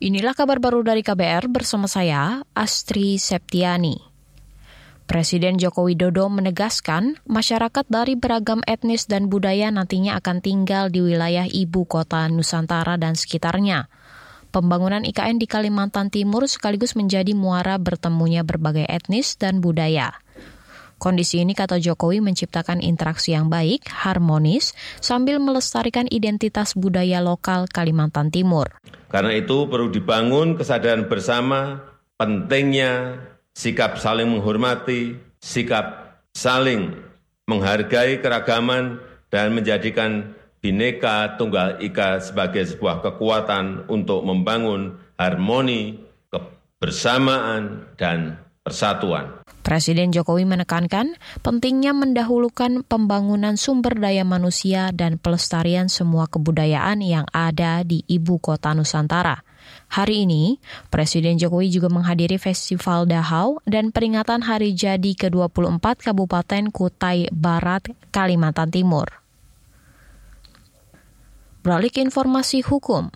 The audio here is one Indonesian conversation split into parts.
Inilah kabar baru dari KBR bersama saya, Astri Septiani. Presiden Joko Widodo menegaskan masyarakat dari beragam etnis dan budaya nantinya akan tinggal di wilayah ibu kota Nusantara dan sekitarnya. Pembangunan IKN di Kalimantan Timur sekaligus menjadi muara bertemunya berbagai etnis dan budaya. Kondisi ini, kata Jokowi, menciptakan interaksi yang baik, harmonis, sambil melestarikan identitas budaya lokal Kalimantan Timur. Karena itu perlu dibangun kesadaran bersama pentingnya sikap saling menghormati, sikap saling menghargai keragaman, dan menjadikan Bhinneka Tunggal Ika sebagai sebuah kekuatan untuk membangun harmoni, kebersamaan, dan persatuan. Presiden Jokowi menekankan pentingnya mendahulukan pembangunan sumber daya manusia dan pelestarian semua kebudayaan yang ada di ibu kota Nusantara. Hari ini, Presiden Jokowi juga menghadiri Festival Dahau dan peringatan Hari Jadi ke-24 Kabupaten Kutai Barat, Kalimantan Timur. Beralih informasi hukum,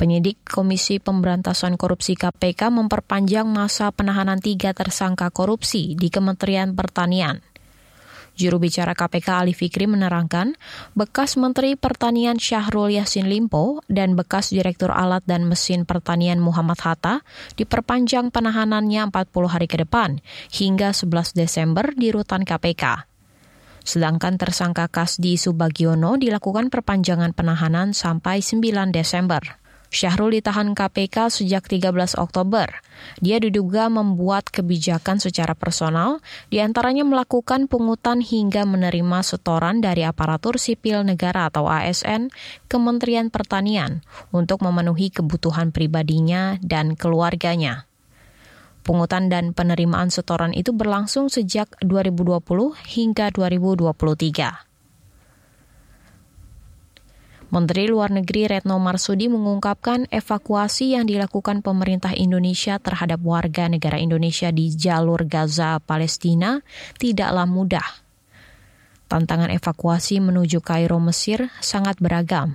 Penyidik Komisi Pemberantasan Korupsi KPK memperpanjang masa penahanan tiga tersangka korupsi di Kementerian Pertanian. Juru bicara KPK Ali Fikri menerangkan, bekas Menteri Pertanian Syahrul Yassin Limpo dan bekas Direktur Alat dan Mesin Pertanian Muhammad Hatta diperpanjang penahanannya 40 hari ke depan hingga 11 Desember di rutan KPK. Sedangkan tersangka Kasdi Subagiono dilakukan perpanjangan penahanan sampai 9 Desember. Syahrul ditahan KPK sejak 13 Oktober. Dia diduga membuat kebijakan secara personal, di antaranya melakukan pungutan hingga menerima setoran dari aparatur sipil negara atau ASN, Kementerian Pertanian, untuk memenuhi kebutuhan pribadinya dan keluarganya. Pungutan dan penerimaan setoran itu berlangsung sejak 2020 hingga 2023. Menteri Luar Negeri Retno Marsudi mengungkapkan evakuasi yang dilakukan pemerintah Indonesia terhadap warga negara Indonesia di jalur Gaza, Palestina tidaklah mudah. Tantangan evakuasi menuju Kairo, Mesir sangat beragam.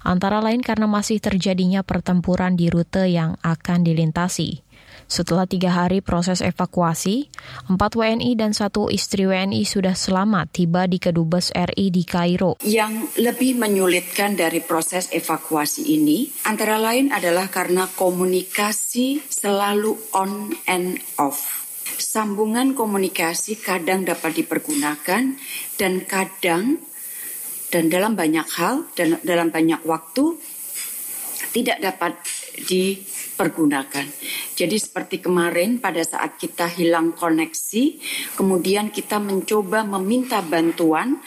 Antara lain karena masih terjadinya pertempuran di rute yang akan dilintasi. Setelah tiga hari proses evakuasi, empat WNI dan satu istri WNI sudah selamat tiba di Kedubes RI di Kairo. Yang lebih menyulitkan dari proses evakuasi ini antara lain adalah karena komunikasi selalu on and off. Sambungan komunikasi kadang dapat dipergunakan dan kadang dan dalam banyak hal dan dalam banyak waktu tidak dapat dipergunakan. Jadi seperti kemarin pada saat kita hilang koneksi, kemudian kita mencoba meminta bantuan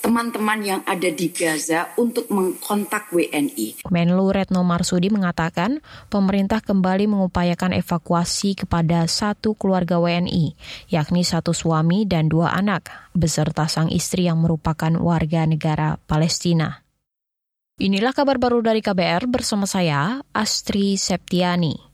teman-teman yang ada di Gaza untuk mengkontak WNI. Menlu Retno Marsudi mengatakan pemerintah kembali mengupayakan evakuasi kepada satu keluarga WNI, yakni satu suami dan dua anak, beserta sang istri yang merupakan warga negara Palestina. Inilah kabar baru dari KBR bersama saya, Astri Septiani.